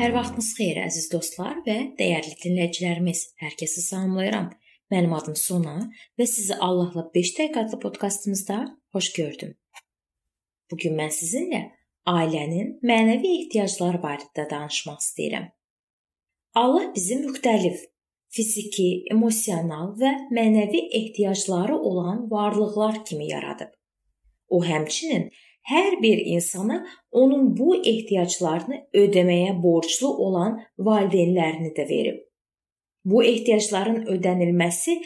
Sabahınız xeyir əziz dostlar və dəyərli dinləyicilərimiz. Hər kəsi salamlayıram. Mənim adım Sona və sizi Allahla 5 dəqiqə adlı podkastımızda xoş gördüm. Bu gün mən sizinlə ailənin mənəvi ehtiyacları barədə danışmaq istəyirəm. Allah bizi müxtəlif fiziki, emosional və mənəvi ehtiyacları olan varlıqlar kimi yaradıb. O həmçinin hər bir insana onun bu ehtiyaclarını ödəməyə borclu olan valideynlərini də verib. Bu ehtiyacların ödənilməsi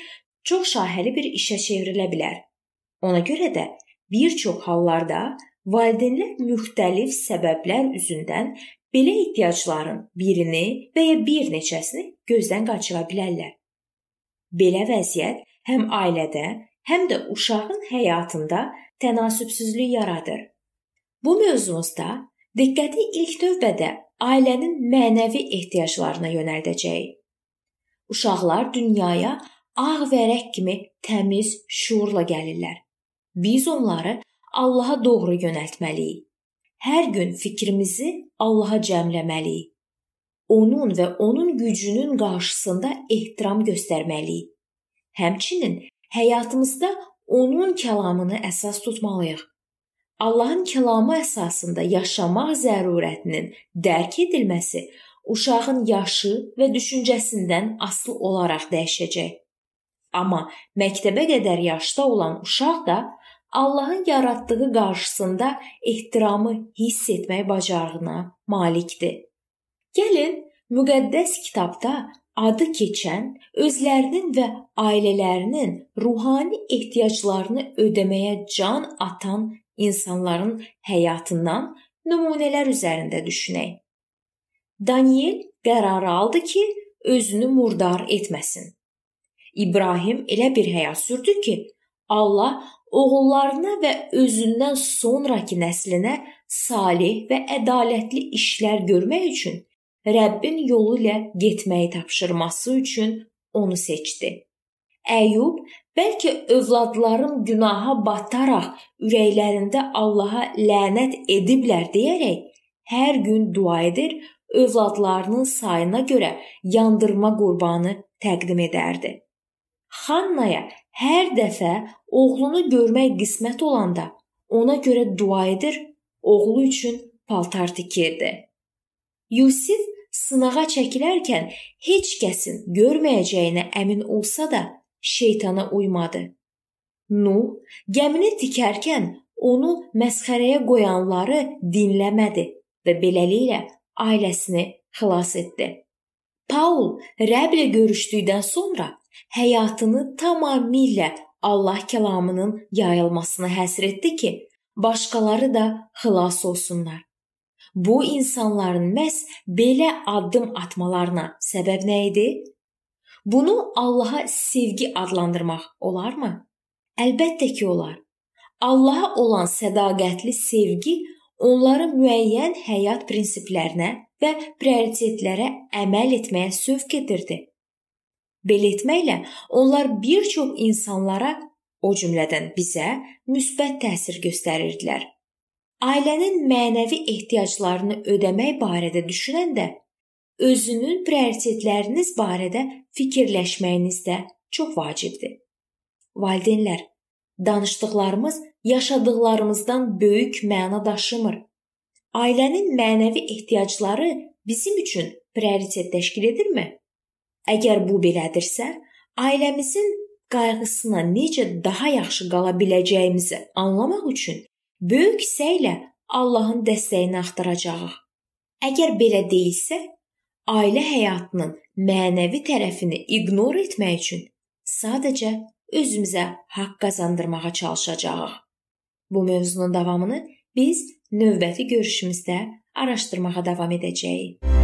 çox şaxəli bir işə çevrilə bilər. Ona görə də bir çox hallarda valideynlər müxtəlif səbəblər üzündən belə ehtiyacların birini və ya bir neçəsini gözdən qaçıra bilərlər. Belə vəziyyət həm ailədə, həm də uşağın həyatında tənasübsüzlük yaradır. Bu mövzumuzda diqqəti ilk növbədə ailənin mənəvi ehtiyaclarına yönəldəcəyik. Uşaqlar dünyaya ağ vərəq kimi təmiz şuurla gəlirlər. Biz onları Allaha doğru yönəltməliyik. Hər gün fikrimizi Allaha cəmləməliyik. Onun və onun gücünün qarşısında ehtiram göstərməliyik. Həmçinin həyatımızda onun kəlamını əsas tutmalıyıq. Allahın kəlamı əsasında yaşamaq zərurətinin dərk edilməsi uşağın yaşı və düşüncəsindən asılı olaraq dəyişəcək. Amma məktəbə qədər yaşda olan uşaq da Allahın yaratdığı qarşısında ehtiramı hiss etmək bacarığına malikdir. Gəlin müqəddəs kitabda adı keçən özlərinin və ailələrinin ruhani ehtiyaclarını ödəməyə can atan insanların həyatından nümunələr üzərində düşünək. Daniel qərar aldı ki, özünü murdar etməsin. İbrahim elə bir həyat sürdü ki, Allah oğullarına və özündən sonrakı nəslinə salih və ədalətli işlər görmək üçün Rəbbin yolu ilə getməyi tapşırması üçün onu seçdi. Əyyub bəlkə övladlarım günaha bataraq ürəklərində Allaha lənət ediblər deyərək hər gün dua edir, övladlarının sayına görə yandırma qurbanı təqdim edərdi. Xannaya hər dəfə oğlunu görmək qismət olanda ona görə dua edir, oğlu üçün paltar tikirdi. Yusif sınağa çəkilərkən heç kəsin görməyəcəyinə əmin olsa da şeytana uymadı. Nuh gəmini tikərkən onu məsxərəyə qoyanları dinləmədi və beləliklə ailəsini xilas etdi. Paul Rəblə görüşdükdən sonra həyatını tamamilə Allah kəlamının yayılmasına həsr etdi ki, başqaları da xilas olsunlar. Bu insanların məhz belə addım atmalarına səbəb nə idi? Bunu Allaha sevgi adlandırmaq olarmı? Əlbəttə ki, olar. Allaha olan sədaqətli sevgi onları müəyyən həyat prinsiplərinə və prioritetlərə əməl etməyə sövq edirdi. Belə etməklə onlar bir çox insanlara, o cümlədən bizə müsbət təsir göstərirdilər. Ailənin mənəvi ehtiyaclarını ödəmək barədə düşünəndə özünün prioritetləriniz barədə fikirləşməyiniz də çox vacibdir. Valideynlər, danışdıqlarımız yaşadıqlarımızdan böyük məna daşımır. Ailənin mənəvi ehtiyacları bizim üçün prioritet təşkil edirmi? Əgər bu belədirsə, ailəmizin qayğısına necə daha yaxşı qala biləcəyimizi anlamaq üçün böyük səylə Allahın dəstəyini axtaracağıq. Əgər belə deyilsə, ailə həyatının mənəvi tərəfini ignor etmək üçün sadəcə özümüzə haqq qazandırmağa çalışacağıq. Bu mövzunun davamını biz növbəti görüşümüzdə araşdırmağa davam edəcəyik.